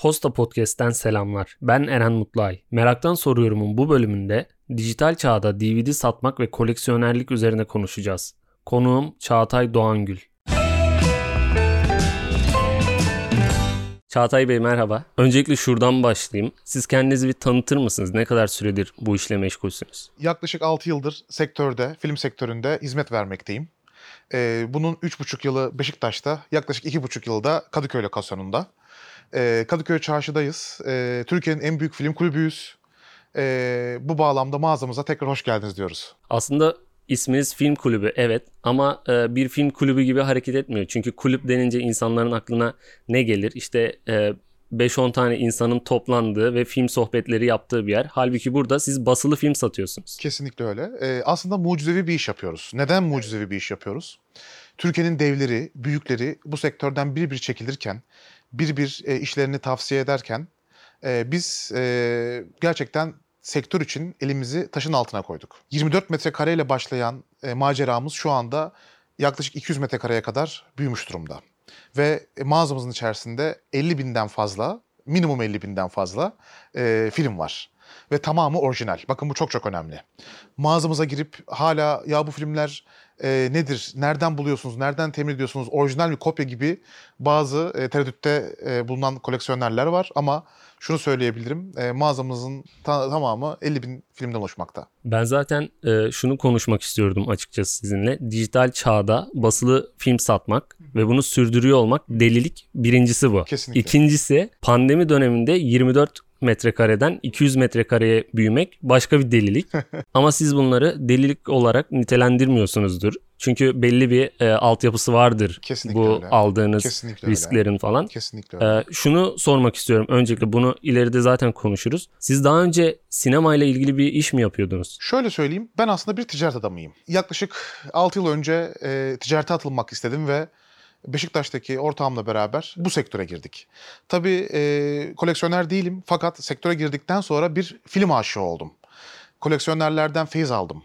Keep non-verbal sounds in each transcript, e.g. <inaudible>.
Posta Podcast'ten selamlar. Ben Eren Mutluay. Meraktan Soruyorum'un bu bölümünde dijital çağda DVD satmak ve koleksiyonerlik üzerine konuşacağız. Konuğum Çağatay Doğangül. Çağatay Bey merhaba. Öncelikle şuradan başlayayım. Siz kendinizi bir tanıtır mısınız? Ne kadar süredir bu işle meşgulsünüz? Yaklaşık 6 yıldır sektörde, film sektöründe hizmet vermekteyim. Ee, bunun 3,5 yılı Beşiktaş'ta, yaklaşık 2,5 yılı da Kadıköy lokasyonunda. Ee, Kadıköy Çarşı'dayız. Ee, Türkiye'nin en büyük film kulübüyüz. Ee, bu bağlamda mağazamıza tekrar hoş geldiniz diyoruz. Aslında isminiz film kulübü evet ama e, bir film kulübü gibi hareket etmiyor. Çünkü kulüp denince insanların aklına ne gelir? İşte e, 5-10 tane insanın toplandığı ve film sohbetleri yaptığı bir yer. Halbuki burada siz basılı film satıyorsunuz. Kesinlikle öyle. Ee, aslında mucizevi bir iş yapıyoruz. Neden mucizevi bir iş yapıyoruz? Türkiye'nin devleri, büyükleri bu sektörden bir bir çekilirken, bir bir e, işlerini tavsiye ederken e, biz e, gerçekten sektör için elimizi taşın altına koyduk. 24 metrekareyle başlayan e, maceramız şu anda yaklaşık 200 metrekareye kadar büyümüş durumda. Ve mağazamızın içerisinde 50 binden fazla, minimum 50 binden fazla e, film var. Ve tamamı orijinal. Bakın bu çok çok önemli. Mağazamıza girip hala ya bu filmler e, nedir, nereden buluyorsunuz, nereden temin ediyorsunuz, orijinal bir kopya gibi bazı e, tereddütte e, bulunan koleksiyonerler var. Ama şunu söyleyebilirim, e, mağazamızın ta- tamamı 50 bin filmden oluşmakta. Ben zaten e, şunu konuşmak istiyordum açıkçası sizinle. Dijital çağda basılı film satmak ve bunu sürdürüyor olmak delilik birincisi bu. Kesinlikle. İkincisi pandemi döneminde 24 metrekareden 200 metrekareye büyümek başka bir delilik. <laughs> Ama siz bunları delilik olarak nitelendirmiyorsunuzdur. Çünkü belli bir e, altyapısı vardır Kesinlikle bu öyle. aldığınız Kesinlikle öyle. risklerin falan. Kesinlikle öyle. Ee, şunu sormak istiyorum. Öncelikle bunu ileride zaten konuşuruz. Siz daha önce sinemayla ilgili bir iş mi yapıyordunuz? Şöyle söyleyeyim, ben aslında bir ticaret adamıyım. Yaklaşık 6 yıl önce e, ticarete atılmak istedim ve Beşiktaş'taki ortağımla beraber bu sektöre girdik. Tabii e, koleksiyoner değilim fakat sektöre girdikten sonra bir film aşığı oldum. Koleksiyonerlerden feyiz aldım.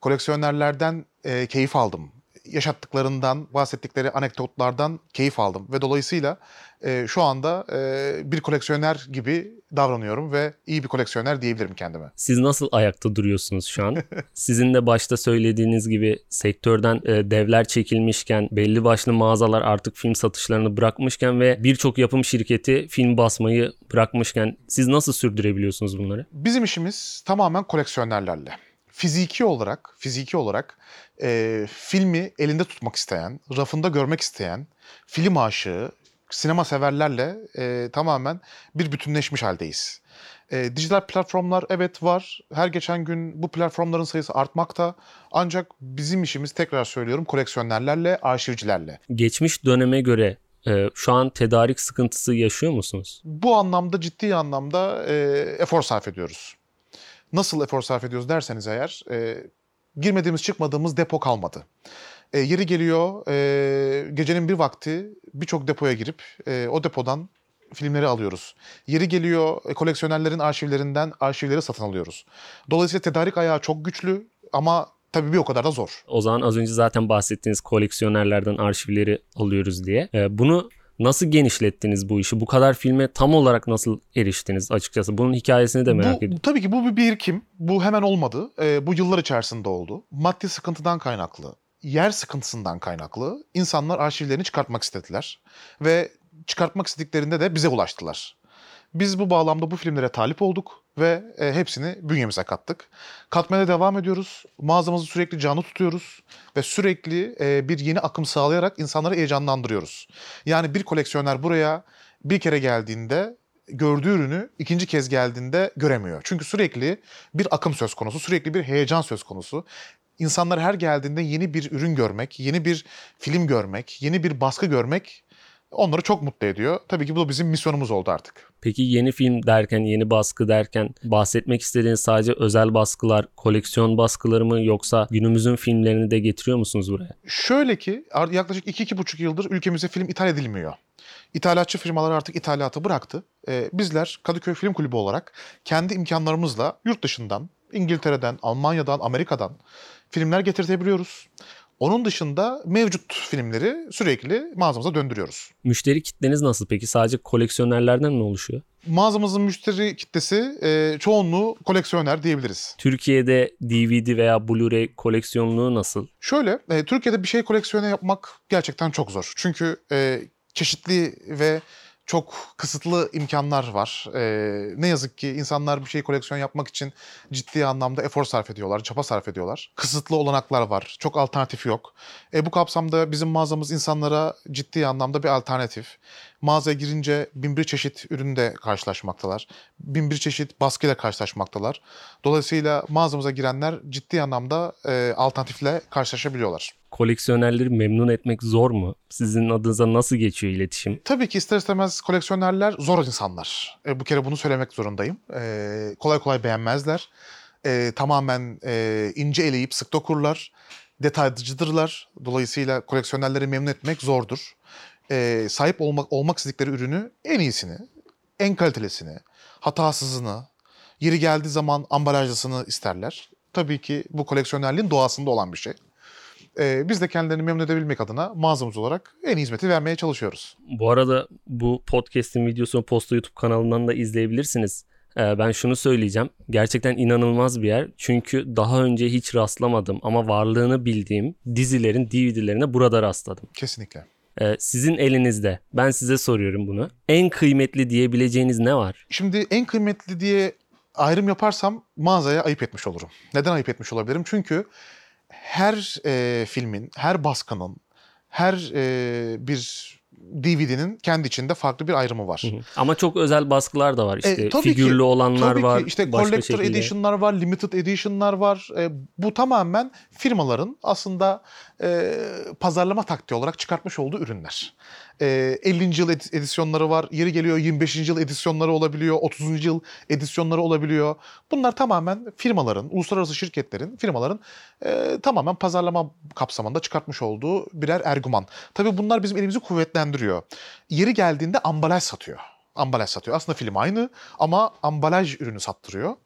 Koleksiyonerlerden e, keyif aldım. Yaşattıklarından, bahsettikleri anekdotlardan keyif aldım. Ve dolayısıyla e, şu anda e, bir koleksiyoner gibi davranıyorum ve iyi bir koleksiyoner diyebilirim kendime. Siz nasıl ayakta duruyorsunuz şu an? <laughs> Sizin de başta söylediğiniz gibi sektörden e, devler çekilmişken, belli başlı mağazalar artık film satışlarını bırakmışken ve birçok yapım şirketi film basmayı bırakmışken siz nasıl sürdürebiliyorsunuz bunları? Bizim işimiz tamamen koleksiyonerlerle. Fiziki olarak, fiziki olarak e, filmi elinde tutmak isteyen, rafında görmek isteyen, film aşığı, sinema severlerle e, tamamen bir bütünleşmiş haldeyiz. E, dijital platformlar evet var. Her geçen gün bu platformların sayısı artmakta. Ancak bizim işimiz tekrar söylüyorum koleksiyonerlerle, arşivcilerle. Geçmiş döneme göre e, şu an tedarik sıkıntısı yaşıyor musunuz? Bu anlamda ciddi anlamda e, efor sarf ediyoruz. Nasıl efor sarf ediyoruz derseniz eğer e, girmediğimiz çıkmadığımız depo kalmadı. E, yeri geliyor e, gecenin bir vakti birçok depoya girip e, o depodan filmleri alıyoruz. Yeri geliyor e, koleksiyonerlerin arşivlerinden arşivleri satın alıyoruz. Dolayısıyla tedarik ayağı çok güçlü ama tabii bir o kadar da zor. O zaman az önce zaten bahsettiğiniz koleksiyonerlerden arşivleri alıyoruz diye. E, bunu nasıl genişlettiniz bu işi? Bu kadar filme tam olarak nasıl eriştiniz açıkçası? Bunun hikayesini de merak bu, ediyorum. Tabii ki bu bir birikim. Bu hemen olmadı. Ee, bu yıllar içerisinde oldu. Maddi sıkıntıdan kaynaklı, yer sıkıntısından kaynaklı insanlar arşivlerini çıkartmak istediler. Ve çıkartmak istediklerinde de bize ulaştılar. Biz bu bağlamda bu filmlere talip olduk ve e, hepsini bünyemize kattık. Katmaya devam ediyoruz. Mağazamızı sürekli canlı tutuyoruz ve sürekli e, bir yeni akım sağlayarak insanları heyecanlandırıyoruz. Yani bir koleksiyoner buraya bir kere geldiğinde gördüğü ürünü ikinci kez geldiğinde göremiyor. Çünkü sürekli bir akım söz konusu, sürekli bir heyecan söz konusu. İnsanlar her geldiğinde yeni bir ürün görmek, yeni bir film görmek, yeni bir baskı görmek onları çok mutlu ediyor. Tabii ki bu da bizim misyonumuz oldu artık. Peki yeni film derken, yeni baskı derken bahsetmek istediğiniz sadece özel baskılar, koleksiyon baskıları mı yoksa günümüzün filmlerini de getiriyor musunuz buraya? Şöyle ki yaklaşık 2-2,5 yıldır ülkemize film ithal edilmiyor. İthalatçı firmalar artık ithalatı bıraktı. Ee, bizler Kadıköy Film Kulübü olarak kendi imkanlarımızla yurt dışından, İngiltere'den, Almanya'dan, Amerika'dan filmler getirtebiliyoruz. Onun dışında mevcut filmleri sürekli mağazamıza döndürüyoruz. Müşteri kitleniz nasıl peki? Sadece koleksiyonerlerden mi oluşuyor? Mağazamızın müşteri kitlesi e, çoğunluğu koleksiyoner diyebiliriz. Türkiye'de DVD veya Blu-ray koleksiyonluğu nasıl? Şöyle, e, Türkiye'de bir şey koleksiyonu yapmak gerçekten çok zor. Çünkü e, çeşitli ve çok kısıtlı imkanlar var. E, ne yazık ki insanlar bir şey koleksiyon yapmak için ciddi anlamda efor sarf ediyorlar, çaba sarf ediyorlar. Kısıtlı olanaklar var, çok alternatif yok. E, bu kapsamda bizim mağazamız insanlara ciddi anlamda bir alternatif. Mağazaya girince bin bir çeşit üründe karşılaşmaktalar. Bin bir çeşit baskıyla karşılaşmaktalar. Dolayısıyla mağazamıza girenler ciddi anlamda e, alternatifle karşılaşabiliyorlar. Koleksiyonerleri memnun etmek zor mu? Sizin adınıza nasıl geçiyor iletişim? Tabii ki ister istemez koleksiyonerler zor insanlar. E, bu kere bunu söylemek zorundayım. E, kolay kolay beğenmezler. E, tamamen e, ince eleyip sık dokurlar. Detaycıdırlar. Dolayısıyla koleksiyonerleri memnun etmek zordur. E, sahip olmak olmak istedikleri ürünü en iyisini, en kalitelisini, hatasızını, yeri geldiği zaman ambalajlısını isterler. Tabii ki bu koleksiyonerliğin doğasında olan bir şey. E, biz de kendilerini memnun edebilmek adına mağazamız olarak en iyi hizmeti vermeye çalışıyoruz. Bu arada bu podcast'in videosunu Posta YouTube kanalından da izleyebilirsiniz. Ee, ben şunu söyleyeceğim. Gerçekten inanılmaz bir yer. Çünkü daha önce hiç rastlamadım ama varlığını bildiğim dizilerin DVD'lerine burada rastladım. Kesinlikle. Ee, sizin elinizde. Ben size soruyorum bunu. En kıymetli diyebileceğiniz ne var? Şimdi en kıymetli diye ayrım yaparsam mağazaya ayıp etmiş olurum. Neden ayıp etmiş olabilirim? Çünkü her e, filmin, her baskının, her e, bir DVD'nin kendi içinde farklı bir ayrımı var. Hı hı. Ama çok özel baskılar da var. İşte E, tabii figürlü ki, olanlar Tabii var. ki işte collector şekilde. edition'lar var, limited edition'lar var. E, bu tamamen firmaların aslında e, pazarlama taktiği olarak çıkartmış olduğu ürünler. E, 50. yıl edi- edisyonları var, yeri geliyor 25. yıl edisyonları olabiliyor, 30. yıl edisyonları olabiliyor. Bunlar tamamen firmaların, uluslararası şirketlerin, firmaların e, tamamen pazarlama kapsamında çıkartmış olduğu birer ergüman. Tabii bunlar bizim elimizi kuvvetlendiriyor. Yeri geldiğinde ambalaj satıyor. Ambalaj satıyor. Aslında film aynı ama ambalaj ürünü sattırıyor.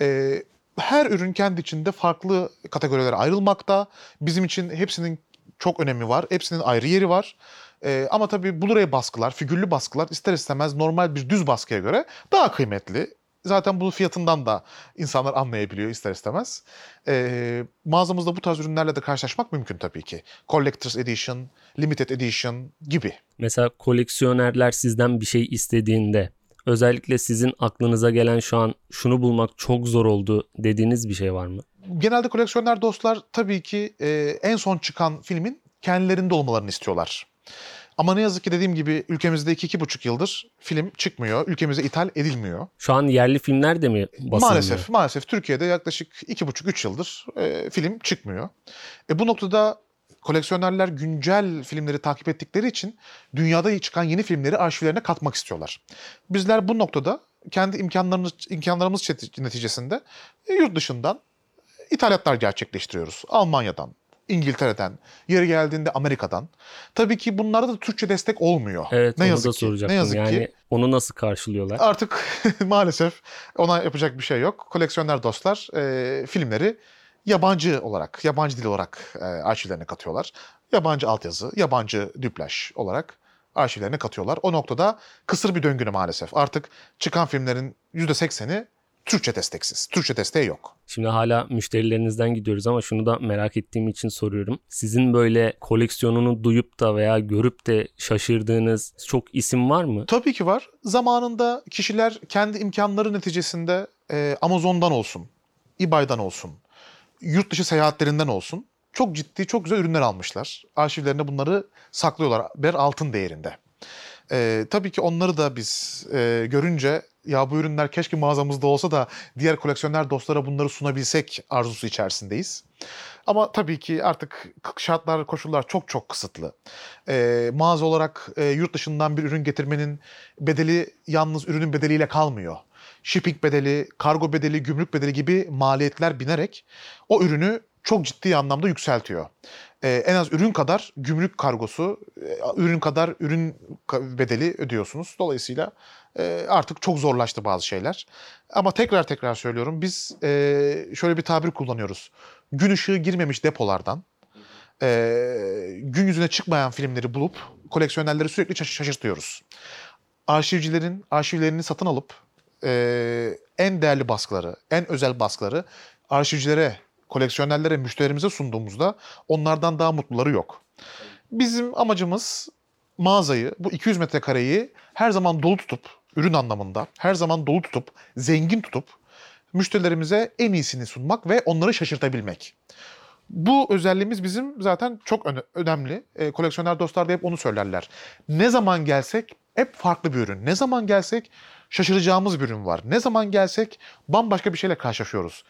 Ee, her ürün kendi içinde farklı kategorilere ayrılmakta. Bizim için hepsinin çok önemi var. Hepsinin ayrı yeri var. Ee, ama tabii Blu-ray baskılar, figürlü baskılar ister istemez normal bir düz baskıya göre daha kıymetli. Zaten bunun fiyatından da insanlar anlayabiliyor ister istemez. Ee, mağazamızda bu tarz ürünlerle de karşılaşmak mümkün tabii ki. Collector's Edition, Limited Edition gibi. Mesela koleksiyonerler sizden bir şey istediğinde özellikle sizin aklınıza gelen şu an şunu bulmak çok zor oldu dediğiniz bir şey var mı? Genelde koleksiyoner dostlar tabii ki e, en son çıkan filmin kendilerinde olmalarını istiyorlar. Ama ne yazık ki dediğim gibi ülkemizde 2-2,5 yıldır film çıkmıyor. Ülkemize ithal edilmiyor. Şu an yerli filmler de mi basılmıyor? Maalesef, maalesef Türkiye'de yaklaşık 2,5-3 yıldır e, film çıkmıyor. E, bu noktada koleksiyonerler güncel filmleri takip ettikleri için dünyada çıkan yeni filmleri arşivlerine katmak istiyorlar. Bizler bu noktada kendi imkanlarımız, imkanlarımız neticesinde yurt dışından ithalatlar gerçekleştiriyoruz. Almanya'dan, İngiltere'den, yeri geldiğinde Amerika'dan. Tabii ki bunlarda da Türkçe destek olmuyor. Evet ne onu yazık da ki. soracaktım. Ne yazık yani ki. onu nasıl karşılıyorlar? Artık <laughs> maalesef ona yapacak bir şey yok. Koleksiyoner dostlar e, filmleri yabancı olarak, yabancı dil olarak e, arşivlerine katıyorlar. Yabancı altyazı, yabancı dublaj olarak arşivlerine katıyorlar. O noktada kısır bir döngünü maalesef. Artık çıkan filmlerin %80'i Türkçe desteksiz. Türkçe desteği yok. Şimdi hala müşterilerinizden gidiyoruz ama şunu da merak ettiğim için soruyorum. Sizin böyle koleksiyonunu duyup da veya görüp de şaşırdığınız çok isim var mı? Tabii ki var. Zamanında kişiler kendi imkanları neticesinde e, Amazon'dan olsun, eBay'dan olsun, yurt dışı seyahatlerinden olsun çok ciddi, çok güzel ürünler almışlar. Arşivlerine bunları saklıyorlar bir altın değerinde. E, tabii ki onları da biz e, görünce ya bu ürünler keşke mağazamızda olsa da diğer koleksiyoner dostlara bunları sunabilsek arzusu içerisindeyiz. Ama tabii ki artık şartlar, koşullar çok çok kısıtlı. E, mağaza olarak e, yurt dışından bir ürün getirmenin bedeli yalnız ürünün bedeliyle kalmıyor. Shipping bedeli, kargo bedeli, gümrük bedeli gibi maliyetler binerek o ürünü çok ciddi anlamda yükseltiyor. Ee, en az ürün kadar gümrük kargosu, e, ürün kadar ürün bedeli ödüyorsunuz. Dolayısıyla e, artık çok zorlaştı bazı şeyler. Ama tekrar tekrar söylüyorum biz e, şöyle bir tabir kullanıyoruz. Gün ışığı girmemiş depolardan e, gün yüzüne çıkmayan filmleri bulup koleksiyonerleri sürekli şaş- şaşırtıyoruz. Arşivcilerin arşivlerini satın alıp e, en değerli baskıları, en özel baskıları arşivcilere, koleksiyonerlere, müşterimize sunduğumuzda onlardan daha mutluları yok. Bizim amacımız mağazayı, bu 200 metrekareyi her zaman dolu tutup, ürün anlamında her zaman dolu tutup, zengin tutup müşterilerimize en iyisini sunmak ve onları şaşırtabilmek. Bu özelliğimiz bizim zaten çok öne- önemli. E, koleksiyoner dostlar da hep onu söylerler. Ne zaman gelsek hep farklı bir ürün. Ne zaman gelsek şaşıracağımız bir ürün var. Ne zaman gelsek bambaşka bir şeyle karşılaşıyoruz.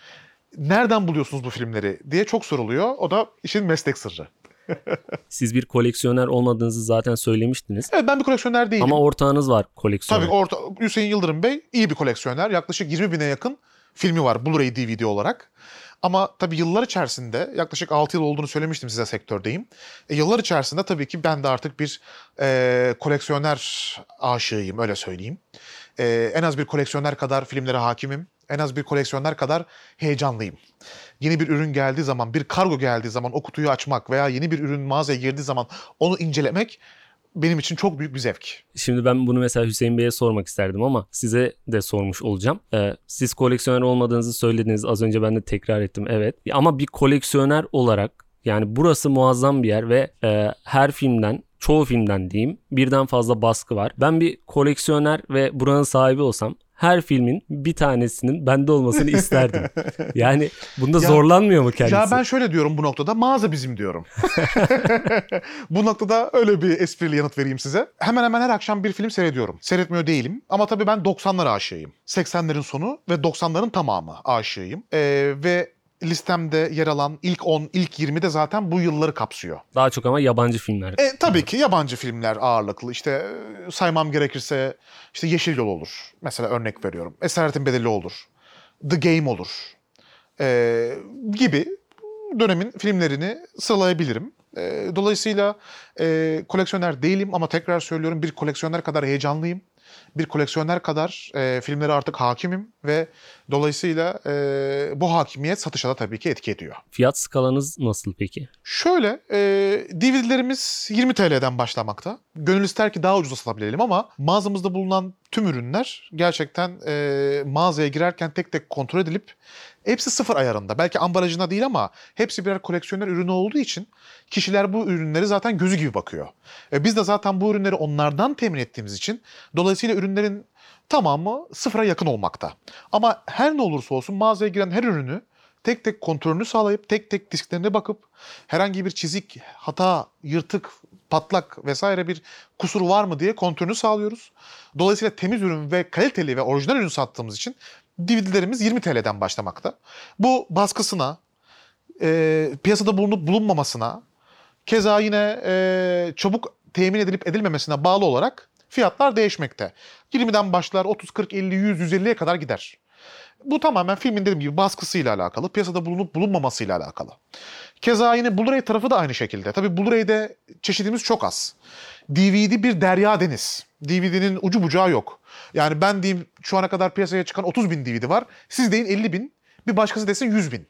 Nereden buluyorsunuz bu filmleri diye çok soruluyor. O da işin meslek sırrı. <laughs> Siz bir koleksiyoner olmadığınızı zaten söylemiştiniz. Evet ben bir koleksiyoner değilim. Ama ortağınız var koleksiyoner. Tabii orta, Hüseyin Yıldırım Bey iyi bir koleksiyoner. Yaklaşık 20 bine yakın filmi var Blu-ray DVD olarak. Ama tabii yıllar içerisinde yaklaşık 6 yıl olduğunu söylemiştim size sektördeyim. E, yıllar içerisinde tabii ki ben de artık bir e, koleksiyoner aşığıyım öyle söyleyeyim. E, en az bir koleksiyoner kadar filmlere hakimim. En az bir koleksiyoner kadar heyecanlıyım. Yeni bir ürün geldiği zaman, bir kargo geldiği zaman o kutuyu açmak veya yeni bir ürün mağazaya girdiği zaman onu incelemek benim için çok büyük bir zevk. Şimdi ben bunu mesela Hüseyin Bey'e sormak isterdim ama size de sormuş olacağım. Ee, siz koleksiyoner olmadığınızı söylediniz. Az önce ben de tekrar ettim. Evet. Ama bir koleksiyoner olarak yani burası muazzam bir yer ve e, her filmden çoğu filmden diyeyim birden fazla baskı var. Ben bir koleksiyoner ve buranın sahibi olsam her filmin bir tanesinin bende olmasını isterdim. <laughs> Yani bunda Ya- zorlanmıyor mu kendisi? Ya ben şöyle diyorum bu noktada mağaza bizim diyorum. <laughs> <laughs> bu noktada öyle bir esprili yanıt vereyim size. Hemen hemen her akşam bir film seyrediyorum. Seyretmiyor değilim ama tabii ben 90'lar aşığıyım. 80'lerin sonu ve 90'ların tamamı aşığıyım. Ee, ve listemde yer alan ilk 10, ilk 20 de zaten bu yılları kapsıyor. Daha çok ama yabancı filmler. E, tabii ki yabancı filmler ağırlıklı. İşte e, saymam gerekirse işte Yeşil Yol olur. Mesela örnek veriyorum. Esaretin Bedeli olur. The Game olur. E, gibi dönemin filmlerini sıralayabilirim. E, dolayısıyla e, koleksiyoner değilim ama tekrar söylüyorum bir koleksiyoner kadar heyecanlıyım. Bir koleksiyoner kadar e, filmlere artık hakimim ve dolayısıyla e, bu hakimiyet satışa da tabii ki etki ediyor. Fiyat skalanız nasıl peki? Şöyle, e, DVD'lerimiz 20 TL'den başlamakta. Gönül ister ki daha ucuza satabilelim ama mağazamızda bulunan tüm ürünler gerçekten e, mağazaya girerken tek tek kontrol edilip hepsi sıfır ayarında. Belki ambalajına değil ama hepsi birer koleksiyoner ürünü olduğu için kişiler bu ürünleri zaten gözü gibi bakıyor. E, biz de zaten bu ürünleri onlardan temin ettiğimiz için dolayısıyla ürünlerin tamamı sıfıra yakın olmakta. Ama her ne olursa olsun mağazaya giren her ürünü tek tek kontrolünü sağlayıp tek tek disklerine bakıp herhangi bir çizik, hata, yırtık, patlak vesaire bir kusur var mı diye kontrolünü sağlıyoruz. Dolayısıyla temiz ürün ve kaliteli ve orijinal ürün sattığımız için DVD'lerimiz 20 TL'den başlamakta. Bu baskısına, e, piyasada bulunup bulunmamasına, keza yine e, çabuk temin edilip edilmemesine bağlı olarak fiyatlar değişmekte. 20'den başlar 30, 40, 50, 100, 150'ye kadar gider. Bu tamamen filmin dediğim gibi baskısıyla alakalı, piyasada bulunup bulunmamasıyla alakalı. Keza yine Blu-ray tarafı da aynı şekilde. Tabii Blu-ray'de çeşidimiz çok az. DVD bir derya deniz. DVD'nin ucu bucağı yok. Yani ben diyeyim şu ana kadar piyasaya çıkan 30 bin DVD var. Siz deyin 50 bin. Bir başkası desin 100 bin.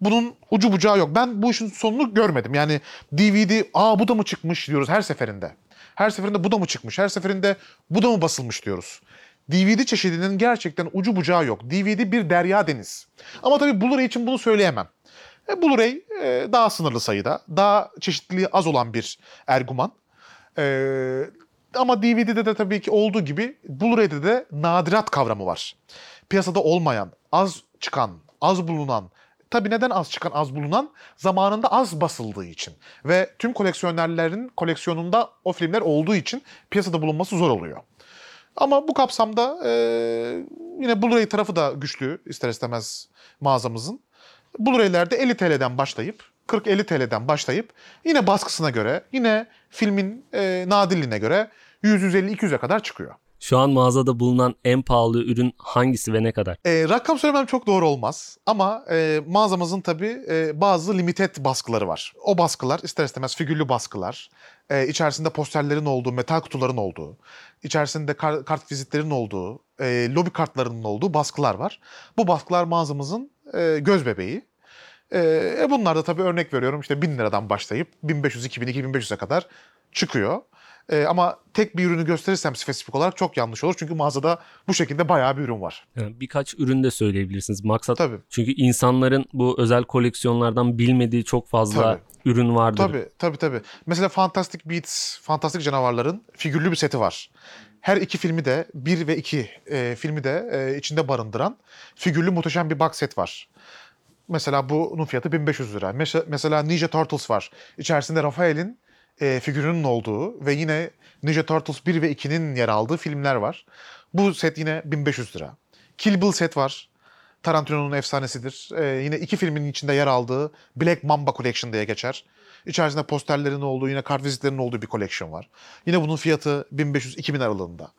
Bunun ucu bucağı yok. Ben bu işin sonunu görmedim. Yani DVD, aa bu da mı çıkmış diyoruz her seferinde. Her seferinde bu da mı çıkmış? Her seferinde bu da mı basılmış diyoruz. DVD çeşidinin gerçekten ucu bucağı yok. DVD bir derya deniz. Ama tabii Blu-ray için bunu söyleyemem. E, Blu-ray e, daha sınırlı sayıda, daha çeşitliliği az olan bir erguman. E, ama DVD'de de tabii ki olduğu gibi Blu-ray'de de nadirat kavramı var. Piyasada olmayan, az çıkan, az bulunan, tabii neden az çıkan, az bulunan? Zamanında az basıldığı için. Ve tüm koleksiyonerlerin koleksiyonunda o filmler olduğu için piyasada bulunması zor oluyor. Ama bu kapsamda e, yine Blu-ray tarafı da güçlü ister istemez mağazamızın. Blu-ray'lerde 50 TL'den başlayıp 40-50 TL'den başlayıp yine baskısına göre yine filmin e, nadirliğine göre 100-150-200'e kadar çıkıyor. Şu an mağazada bulunan en pahalı ürün hangisi ve ne kadar? E, rakam söylemem çok doğru olmaz ama e, mağazamızın tabii e, bazı limited baskıları var. O baskılar ister istemez figürlü baskılar, e, içerisinde posterlerin olduğu, metal kutuların olduğu, içerisinde kar- kart vizitlerin olduğu, e, lobi kartlarının olduğu baskılar var. Bu baskılar mağazamızın e, göz bebeği. E, bunlar da tabii örnek veriyorum işte 1000 liradan başlayıp 1500, 2000, 2500'e kadar çıkıyor. E, ama tek bir ürünü gösterirsem spesifik olarak çok yanlış olur. Çünkü mağazada bu şekilde bayağı bir ürün var. Yani birkaç ürün de söyleyebilirsiniz. Maksat Tabii. çünkü insanların bu özel koleksiyonlardan bilmediği çok fazla Tabii. ürün vardır. Tabii tabii tabii. Mesela Fantastic Beasts, Fantastik Canavarların figürlü bir seti var. Her iki filmi de, bir ve iki e, filmi de e, içinde barındıran figürlü muhteşem bir box set var. Mesela bunun fiyatı 1500 lira. Mesela, Ninja Turtles var. İçerisinde Raphael'in e, figürünün olduğu ve yine Ninja Turtles 1 ve 2'nin yer aldığı filmler var. Bu set yine 1500 lira. Kill Bill set var. Tarantino'nun efsanesidir. Ee, yine iki filmin içinde yer aldığı Black Mamba Collection diye geçer. İçerisinde posterlerin olduğu, yine kartvizitlerin olduğu bir collection var. Yine bunun fiyatı 1500-2000 aralığında.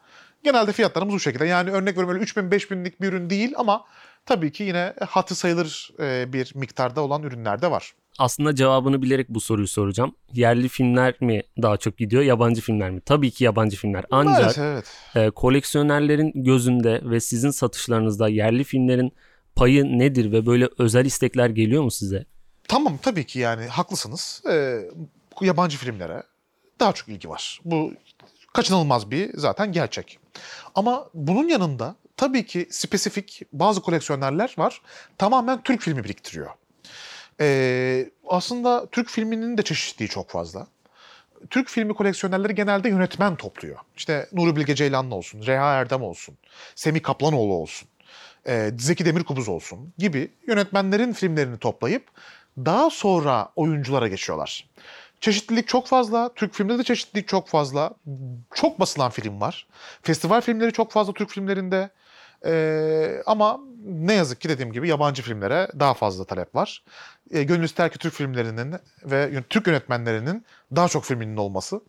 Genelde fiyatlarımız bu şekilde. Yani örnek veriyorum öyle 3000-5000'lik bir ürün değil ama tabii ki yine hatı sayılır e, bir miktarda olan ürünler de var. Aslında cevabını bilerek bu soruyu soracağım. Yerli filmler mi daha çok gidiyor, yabancı filmler mi? Tabii ki yabancı filmler. Ancak Maalesef evet. e, koleksiyonerlerin gözünde ve sizin satışlarınızda yerli filmlerin payı nedir ve böyle özel istekler geliyor mu size? Tamam tabii ki yani haklısınız. Ee, yabancı filmlere daha çok ilgi var. Bu kaçınılmaz bir zaten gerçek. Ama bunun yanında tabii ki spesifik bazı koleksiyonerler var. Tamamen Türk filmi biriktiriyor. Ee, aslında Türk filminin de çeşitliliği çok fazla. Türk filmi koleksiyonerleri genelde yönetmen topluyor. İşte Nuri Bilge Ceylanlı olsun, Reha Erdem olsun, Semih Kaplanoğlu olsun, e, Zeki Demirkubuz olsun gibi yönetmenlerin filmlerini toplayıp daha sonra oyunculara geçiyorlar. Çeşitlilik çok fazla. Türk filmde de çeşitlilik çok fazla. Çok basılan film var. Festival filmleri çok fazla Türk filmlerinde. Ee, ama ne yazık ki dediğim gibi yabancı filmlere daha fazla talep var. Ee, gönül ister ki Türk filmlerinin ve Türk yönetmenlerinin daha çok filminin olması.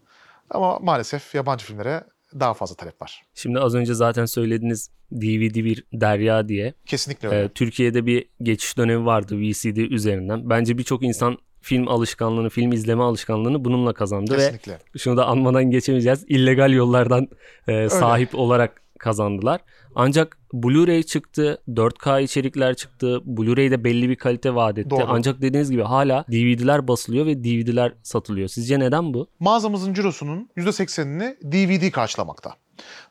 Ama maalesef yabancı filmlere daha fazla talep var. Şimdi az önce zaten söylediğiniz DVD bir derya diye. Kesinlikle öyle. Ee, Türkiye'de bir geçiş dönemi vardı VCD üzerinden. Bence birçok insan film alışkanlığını, film izleme alışkanlığını bununla kazandı Kesinlikle. ve şunu da anmadan geçemeyeceğiz. illegal yollardan e, sahip olarak kazandılar. Ancak Blu-ray çıktı, 4K içerikler çıktı. Blu-ray'de belli bir kalite vaat etti. Doğru. Ancak dediğiniz gibi hala DVD'ler basılıyor ve DVD'ler satılıyor. Sizce neden bu? Mağazamızın cirosunun %80'ini DVD karşılamakta.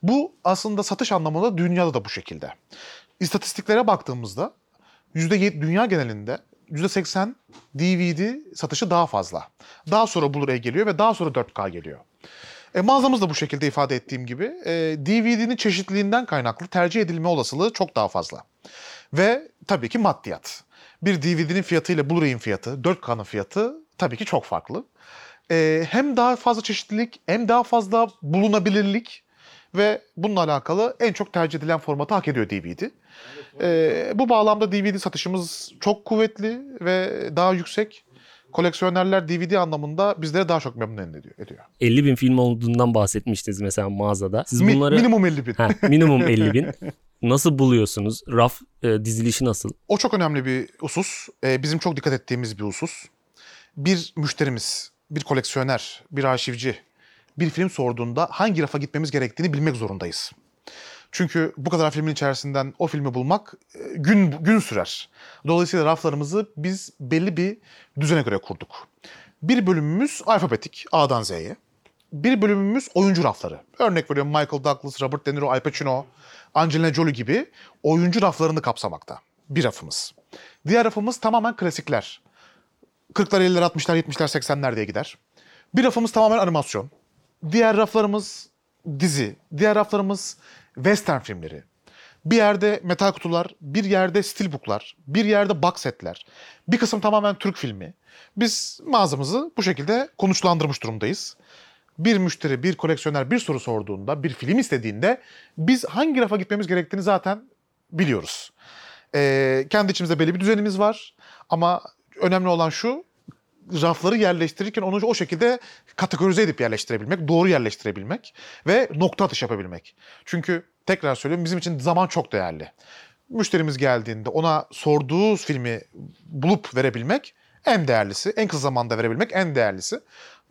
Bu aslında satış anlamında dünyada da bu şekilde. İstatistiklere baktığımızda %7 dünya genelinde %80 DVD satışı daha fazla. Daha sonra Blu-ray geliyor ve daha sonra 4K geliyor. E, mağazamız da bu şekilde ifade ettiğim gibi e, DVD'nin çeşitliliğinden kaynaklı tercih edilme olasılığı çok daha fazla. Ve tabii ki maddiyat. Bir DVD'nin fiyatı ile Blu-ray'in fiyatı, 4K'nın fiyatı tabii ki çok farklı. E, hem daha fazla çeşitlilik hem daha fazla bulunabilirlik ve bununla alakalı en çok tercih edilen formatı hak ediyor DVD. E, bu bağlamda DVD satışımız çok kuvvetli ve daha yüksek. Koleksiyonerler DVD anlamında bizlere daha çok memnun ediyor. ediyor. 50 bin film olduğundan bahsetmiştiniz mesela mağazada. Siz Mi- bunları minimum 50 bin. Ha, minimum <laughs> 50 bin. Nasıl buluyorsunuz? Raf e, dizilişi nasıl? O çok önemli bir husus. Ee, bizim çok dikkat ettiğimiz bir husus. Bir müşterimiz, bir koleksiyoner, bir arşivci bir film sorduğunda hangi rafa gitmemiz gerektiğini bilmek zorundayız. Çünkü bu kadar filmin içerisinden o filmi bulmak e, gün gün sürer. Dolayısıyla raflarımızı biz belli bir düzene göre kurduk. Bir bölümümüz alfabetik A'dan Z'ye. Bir bölümümüz oyuncu rafları. Örnek veriyorum Michael Douglas, Robert De Niro, Al Pacino, Angelina Jolie gibi oyuncu raflarını kapsamakta. Bir rafımız. Diğer rafımız tamamen klasikler. 40'lar, 50'ler, 60'lar, 70'ler, 80'ler diye gider. Bir rafımız tamamen animasyon. Diğer raflarımız dizi. Diğer raflarımız western filmleri. Bir yerde metal kutular, bir yerde steelbooklar, bir yerde box setler. Bir kısım tamamen Türk filmi. Biz mağazamızı bu şekilde konuşlandırmış durumdayız. Bir müşteri, bir koleksiyoner bir soru sorduğunda, bir film istediğinde biz hangi rafa gitmemiz gerektiğini zaten biliyoruz. Ee, kendi içimizde belli bir düzenimiz var ama önemli olan şu rafları yerleştirirken onu o şekilde kategorize edip yerleştirebilmek, doğru yerleştirebilmek ve nokta atış yapabilmek. Çünkü tekrar söylüyorum bizim için zaman çok değerli. Müşterimiz geldiğinde ona sorduğu filmi bulup verebilmek en değerlisi. En kısa zamanda verebilmek en değerlisi.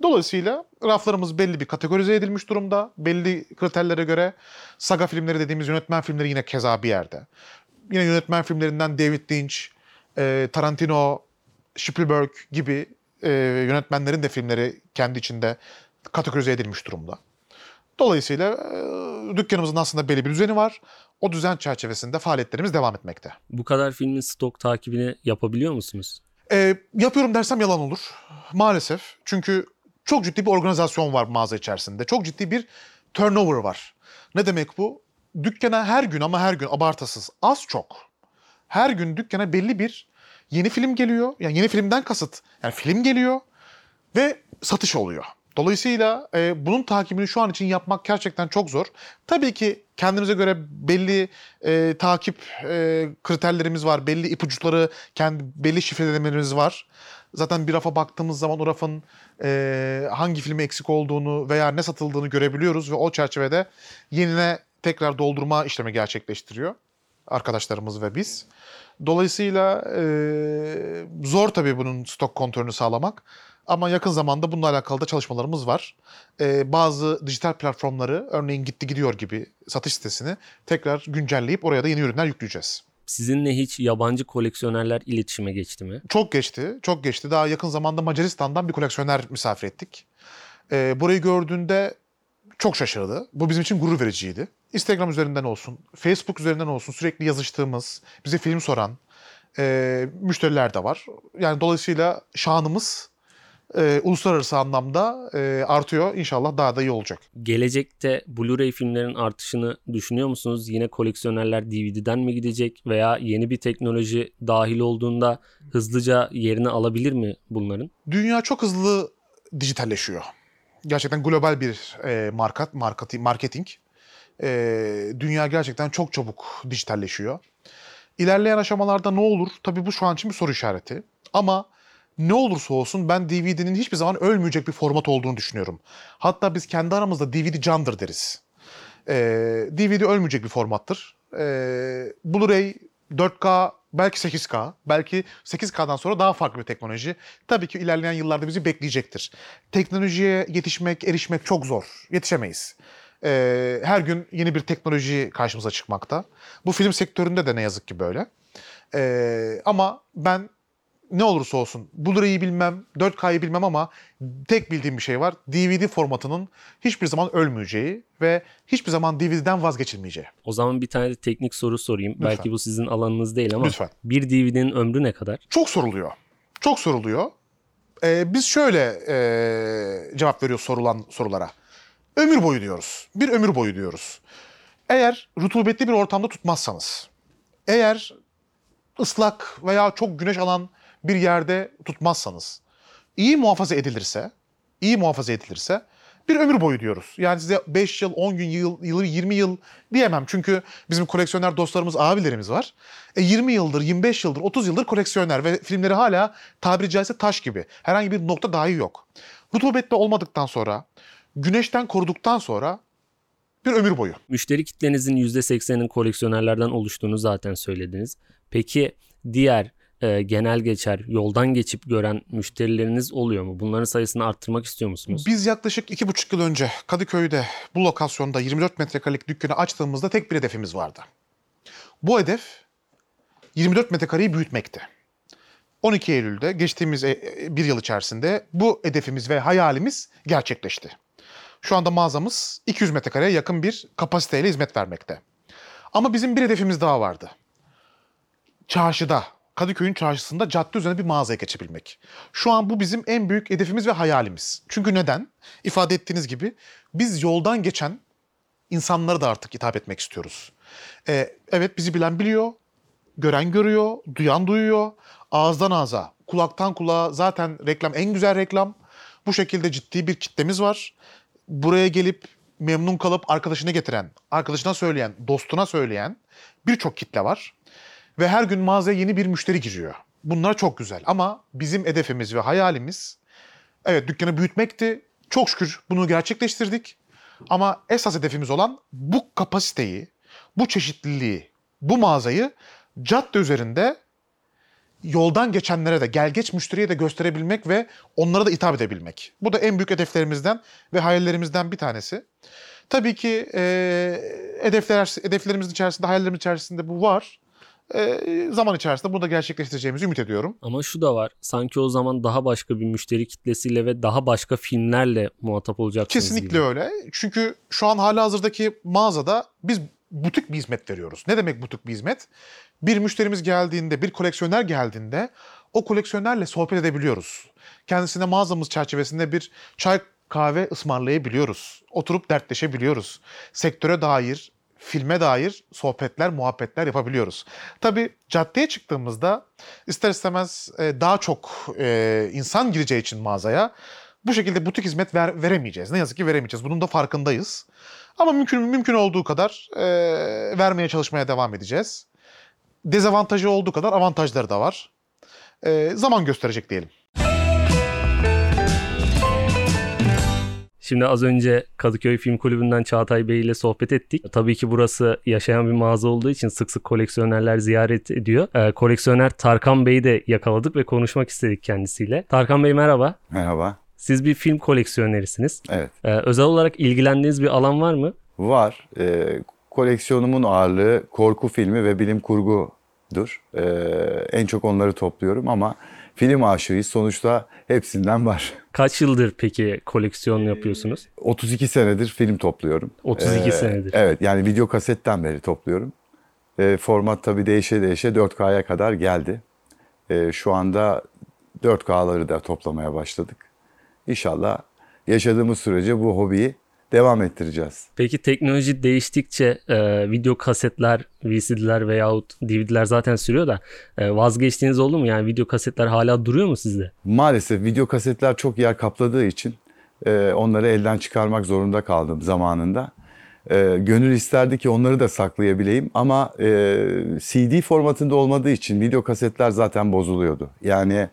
Dolayısıyla raflarımız belli bir kategorize edilmiş durumda. Belli kriterlere göre saga filmleri dediğimiz yönetmen filmleri yine keza bir yerde. Yine yönetmen filmlerinden David Lynch, e, Tarantino, Spielberg gibi e, yönetmenlerin de filmleri kendi içinde kategorize edilmiş durumda. Dolayısıyla e, dükkanımızın aslında belli bir düzeni var. O düzen çerçevesinde faaliyetlerimiz devam etmekte. Bu kadar filmin stok takibini yapabiliyor musunuz? E, yapıyorum dersem yalan olur. Maalesef. Çünkü çok ciddi bir organizasyon var mağaza içerisinde. Çok ciddi bir turnover var. Ne demek bu? Dükkana her gün ama her gün abartısız az çok. Her gün dükkana belli bir yeni film geliyor. Yani yeni filmden kasıt. Yani film geliyor ve satış oluyor. Dolayısıyla e, bunun takibini şu an için yapmak gerçekten çok zor. Tabii ki kendimize göre belli e, takip e, kriterlerimiz var. Belli ipuçları, kendi belli şifrelerimiz var. Zaten bir rafa baktığımız zaman o rafın e, hangi filmi eksik olduğunu veya ne satıldığını görebiliyoruz ve o çerçevede yenine tekrar doldurma işlemi gerçekleştiriyor arkadaşlarımız ve biz. Dolayısıyla e, zor tabii bunun stok kontrolünü sağlamak. Ama yakın zamanda bununla alakalı da çalışmalarımız var. E, bazı dijital platformları örneğin Gitti Gidiyor gibi satış sitesini tekrar güncelleyip oraya da yeni ürünler yükleyeceğiz. Sizinle hiç yabancı koleksiyonerler iletişime geçti mi? Çok geçti, çok geçti. Daha yakın zamanda Macaristan'dan bir koleksiyoner misafir ettik. E, burayı gördüğünde çok şaşırdı. Bu bizim için gurur vericiydi. Instagram üzerinden olsun, Facebook üzerinden olsun sürekli yazıştığımız, bize film soran e, müşteriler de var. Yani dolayısıyla şanımız e, uluslararası anlamda e, artıyor. İnşallah daha da iyi olacak. Gelecekte Blu-ray filmlerin artışını düşünüyor musunuz? Yine koleksiyonerler DVD'den mi gidecek veya yeni bir teknoloji dahil olduğunda hızlıca yerini alabilir mi bunların? Dünya çok hızlı dijitalleşiyor. Gerçekten global bir e, markat, marketing. marketing. E, dünya gerçekten çok çabuk dijitalleşiyor. İlerleyen aşamalarda ne olur? Tabii bu şu an için bir soru işareti. Ama ne olursa olsun ben DVD'nin hiçbir zaman ölmeyecek bir format olduğunu düşünüyorum. Hatta biz kendi aramızda DVD candır deriz. Ee, DVD ölmeyecek bir formattır. Ee, Blu-ray 4K belki 8K, belki 8K'dan sonra daha farklı bir teknoloji. Tabii ki ilerleyen yıllarda bizi bekleyecektir. Teknolojiye yetişmek, erişmek çok zor. Yetişemeyiz. Ee, her gün yeni bir teknoloji karşımıza çıkmakta. Bu film sektöründe de ne yazık ki böyle. Ee, ama ben ne olursa olsun Blu-ray'i bilmem, 4K'yı bilmem ama tek bildiğim bir şey var. DVD formatının hiçbir zaman ölmeyeceği ve hiçbir zaman DVD'den vazgeçilmeyeceği. O zaman bir tane de teknik soru sorayım. Lütfen. Belki bu sizin alanınız değil ama Lütfen. bir DVD'nin ömrü ne kadar? Çok soruluyor. Çok soruluyor. Ee, biz şöyle e, cevap veriyoruz sorulan sorulara. Ömür boyu diyoruz. Bir ömür boyu diyoruz. Eğer rutubetli bir ortamda tutmazsanız, eğer ıslak veya çok güneş alan bir yerde tutmazsanız, iyi muhafaza edilirse, iyi muhafaza edilirse bir ömür boyu diyoruz. Yani size 5 yıl, 10 gün, yıl, yıl, 20 yıl diyemem. Çünkü bizim koleksiyoner dostlarımız, abilerimiz var. E 20 yıldır, 25 yıldır, 30 yıldır koleksiyoner ve filmleri hala tabiri caizse taş gibi. Herhangi bir nokta dahi yok. Rutubetli olmadıktan sonra, güneşten koruduktan sonra bir ömür boyu. Müşteri kitlenizin %80'inin koleksiyonerlerden oluştuğunu zaten söylediniz. Peki diğer e, genel geçer, yoldan geçip gören müşterileriniz oluyor mu? Bunların sayısını arttırmak istiyor musunuz? Biz yaklaşık iki buçuk yıl önce Kadıköy'de bu lokasyonda 24 metrekarelik dükkanı açtığımızda tek bir hedefimiz vardı. Bu hedef 24 metrekareyi büyütmekti. 12 Eylül'de geçtiğimiz e- e, bir yıl içerisinde bu hedefimiz ve hayalimiz gerçekleşti. Şu anda mağazamız 200 metrekareye yakın bir kapasiteyle hizmet vermekte. Ama bizim bir hedefimiz daha vardı. Çarşıda, Kadıköy'ün çarşısında cadde üzerine bir mağazaya geçebilmek. Şu an bu bizim en büyük hedefimiz ve hayalimiz. Çünkü neden? İfade ettiğiniz gibi biz yoldan geçen insanlara da artık hitap etmek istiyoruz. Ee, evet bizi bilen biliyor, gören görüyor, duyan duyuyor. Ağızdan ağza, kulaktan kulağa zaten reklam en güzel reklam. Bu şekilde ciddi bir kitlemiz var. Buraya gelip memnun kalıp arkadaşını getiren, arkadaşına söyleyen, dostuna söyleyen birçok kitle var. Ve her gün mağazaya yeni bir müşteri giriyor. Bunlar çok güzel ama bizim hedefimiz ve hayalimiz evet dükkanı büyütmekti. Çok şükür bunu gerçekleştirdik. Ama esas hedefimiz olan bu kapasiteyi, bu çeşitliliği, bu mağazayı cadde üzerinde yoldan geçenlere de, gel geç müşteriye de gösterebilmek ve onlara da hitap edebilmek. Bu da en büyük hedeflerimizden ve hayallerimizden bir tanesi. Tabii ki e, hedefler, hedeflerimizin içerisinde, hayallerimizin içerisinde bu var. E, zaman içerisinde bunu da gerçekleştireceğimizi ümit ediyorum. Ama şu da var. Sanki o zaman daha başka bir müşteri kitlesiyle ve daha başka filmlerle muhatap olacaksınız Kesinlikle gibi. öyle. Çünkü şu an hala hazırdaki mağazada biz butik bir hizmet veriyoruz. Ne demek butik bir hizmet? Bir müşterimiz geldiğinde, bir koleksiyoner geldiğinde o koleksiyonerle sohbet edebiliyoruz. Kendisine mağazamız çerçevesinde bir çay kahve ısmarlayabiliyoruz. Oturup dertleşebiliyoruz. Sektöre dair, filme dair sohbetler, muhabbetler yapabiliyoruz. Tabii caddeye çıktığımızda ister istemez e, daha çok e, insan gireceği için mağazaya bu şekilde butik hizmet ver, veremeyeceğiz. Ne yazık ki veremeyeceğiz. Bunun da farkındayız. Ama mümkün mümkün olduğu kadar e, vermeye çalışmaya devam edeceğiz. Dezavantajı olduğu kadar avantajları da var. E, zaman gösterecek diyelim. Şimdi az önce Kadıköy Film Kulübü'nden Çağatay Bey ile sohbet ettik. Tabii ki burası yaşayan bir mağaza olduğu için sık sık koleksiyonerler ziyaret ediyor. Ee, koleksiyoner Tarkan Bey'i de yakaladık ve konuşmak istedik kendisiyle. Tarkan Bey merhaba. Merhaba. Siz bir film koleksiyonerisiniz. Evet. Ee, özel olarak ilgilendiğiniz bir alan var mı? Var. Ee, koleksiyonumun ağırlığı korku filmi ve bilim kurgudur. Ee, en çok onları topluyorum ama film aşığıyız. Sonuçta hepsinden var. Kaç yıldır peki koleksiyon yapıyorsunuz? 32 senedir film topluyorum. 32 Ee, senedir. Evet yani video kasetten beri topluyorum. Ee, format tabii değişe değişe 4K'ya kadar geldi. Ee, şu anda 4K'ları da toplamaya başladık. İnşallah yaşadığımız sürece bu hobiyi devam ettireceğiz. Peki teknoloji değiştikçe e, video kasetler, VCD'ler veyahut DVD'ler zaten sürüyor da e, vazgeçtiğiniz oldu mu? Yani video kasetler hala duruyor mu sizde? Maalesef video kasetler çok yer kapladığı için e, onları elden çıkarmak zorunda kaldım zamanında. E, gönül isterdi ki onları da saklayabileyim ama e, CD formatında olmadığı için video kasetler zaten bozuluyordu. Yani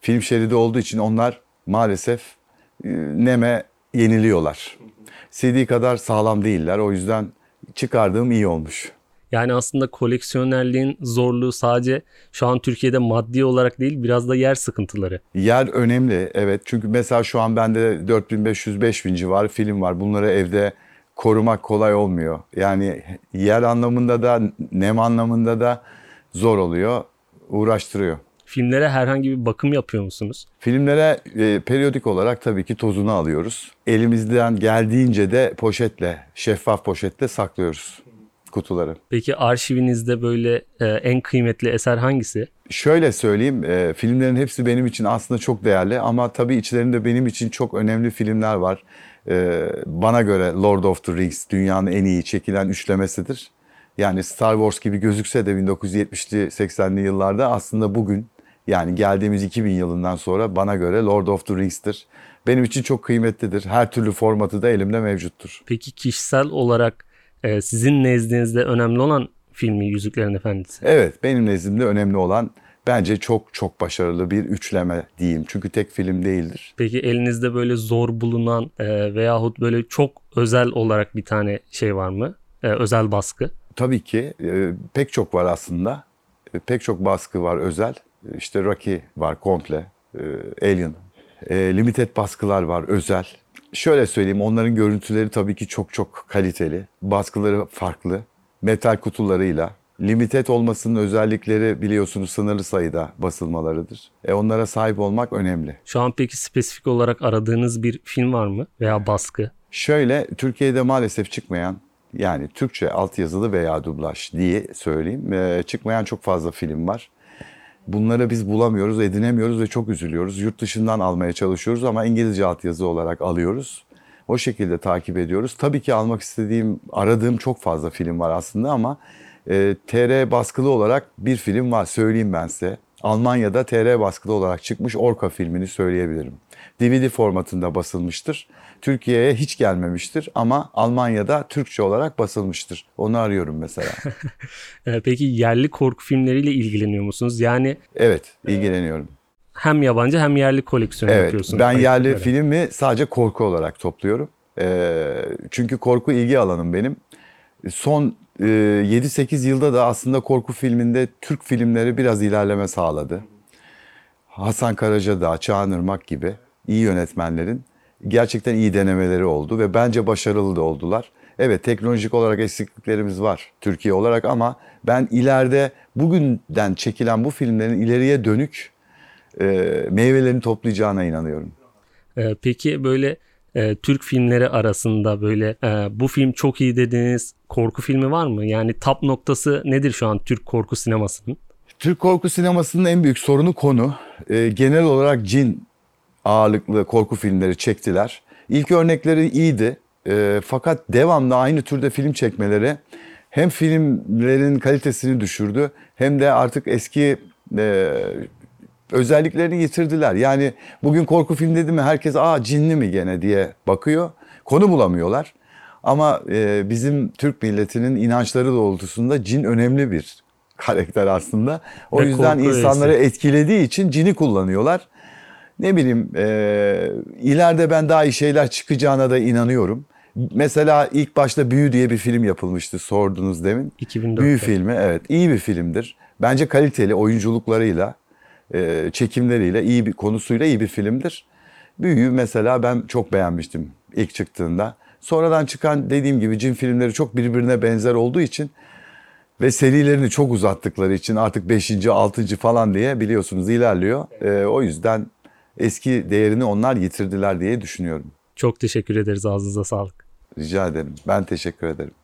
film şeridi olduğu için onlar maalesef e, neme yeniliyorlar. CD kadar sağlam değiller o yüzden çıkardığım iyi olmuş. Yani aslında koleksiyonerliğin zorluğu sadece şu an Türkiye'de maddi olarak değil biraz da yer sıkıntıları. Yer önemli evet çünkü mesela şu an bende 4500-5000 civarı film var. Bunları evde korumak kolay olmuyor. Yani yer anlamında da nem anlamında da zor oluyor, uğraştırıyor. Filmlere herhangi bir bakım yapıyor musunuz? Filmlere e, periyodik olarak tabii ki tozunu alıyoruz. Elimizden geldiğince de poşetle, şeffaf poşetle saklıyoruz kutuları. Peki arşivinizde böyle e, en kıymetli eser hangisi? Şöyle söyleyeyim, e, filmlerin hepsi benim için aslında çok değerli ama tabii içlerinde benim için çok önemli filmler var. E, bana göre Lord of the Rings dünyanın en iyi çekilen üçlemesidir. Yani Star Wars gibi gözükse de 1970'li 80'li yıllarda aslında bugün yani geldiğimiz 2000 yılından sonra bana göre Lord of the Rings'tir. Benim için çok kıymetlidir. Her türlü formatı da elimde mevcuttur. Peki kişisel olarak e, sizin nezdinizde önemli olan filmi Yüzüklerin Efendisi? Evet, benim nezdimde önemli olan bence çok çok başarılı bir üçleme diyeyim. Çünkü tek film değildir. Peki elinizde böyle zor bulunan e, veyahut böyle çok özel olarak bir tane şey var mı? E, özel baskı. Tabii ki e, pek çok var aslında. E, pek çok baskı var özel. E, İşte Rocky var komple. E, Alien. E, limited baskılar var özel. Şöyle söyleyeyim onların görüntüleri tabii ki çok çok kaliteli. Baskıları farklı. Metal kutularıyla. Limited olmasının özellikleri biliyorsunuz sınırlı sayıda basılmalarıdır. E onlara sahip olmak önemli. Şu an peki spesifik olarak aradığınız bir film var mı? Veya baskı? Şöyle Türkiye'de maalesef çıkmayan yani Türkçe altyazılı veya dublaj diye söyleyeyim. Ee, çıkmayan çok fazla film var. Bunları biz bulamıyoruz, edinemiyoruz ve çok üzülüyoruz. Yurt dışından almaya çalışıyoruz ama İngilizce altyazı olarak alıyoruz. O şekilde takip ediyoruz. Tabii ki almak istediğim, aradığım çok fazla film var aslında ama e, TR baskılı olarak bir film var söyleyeyim ben size. Almanya'da TR baskılı olarak çıkmış Orka filmini söyleyebilirim. DVD formatında basılmıştır. Türkiye'ye hiç gelmemiştir ama Almanya'da Türkçe olarak basılmıştır. Onu arıyorum mesela. <laughs> E, peki yerli korku filmleriyle ilgileniyor musunuz? Yani Evet, ilgileniyorum. hem yabancı hem yerli koleksiyon Evet, yapıyorsunuz. ben yerli Ayıplara. filmi sadece korku olarak topluyorum. Ee, çünkü korku ilgi alanım benim. Son e, 7-8 yılda da aslında korku filminde Türk filmleri biraz ilerleme sağladı. Hasan Karacadağ, Çağan Irmak gibi iyi yönetmenlerin gerçekten iyi denemeleri oldu ve bence başarılı da oldular. Evet teknolojik olarak eksikliklerimiz var Türkiye olarak ama ben ileride bugünden çekilen bu filmlerin ileriye dönük e, meyvelerini toplayacağına inanıyorum. Ee, peki böyle e, Türk filmleri arasında böyle e, bu film çok iyi dediğiniz korku filmi var mı? Yani tap noktası nedir şu an Türk korku sinemasının? Türk korku sinemasının en büyük sorunu konu. E, genel olarak cin ağırlıklı korku filmleri çektiler. İlk örnekleri iyiydi. E, fakat devamlı aynı türde film çekmeleri hem filmlerin kalitesini düşürdü hem de artık eski e, özelliklerini yitirdiler. Yani bugün korku film dedi mi herkes aa cinli mi gene diye bakıyor. Konu bulamıyorlar. Ama e, bizim Türk milletinin inançları doğrultusunda cin önemli bir karakter aslında. O Ve yüzden insanları öğesi. etkilediği için cini kullanıyorlar. Ne bileyim e, ileride ben daha iyi şeyler çıkacağına da inanıyorum. Mesela ilk başta Büyü diye bir film yapılmıştı sordunuz demin. 2004'te. Büyü filmi evet iyi bir filmdir. Bence kaliteli oyunculuklarıyla, e, çekimleriyle, iyi bir konusuyla iyi bir filmdir. Büyü'yü mesela ben çok beğenmiştim ilk çıktığında. Sonradan çıkan dediğim gibi cin filmleri çok birbirine benzer olduğu için ve serilerini çok uzattıkları için artık 5. 6. falan diye biliyorsunuz ilerliyor. E, o yüzden eski değerini onlar yitirdiler diye düşünüyorum. Çok teşekkür ederiz ağzınıza sağlık. Rica ederim. Ben teşekkür ederim.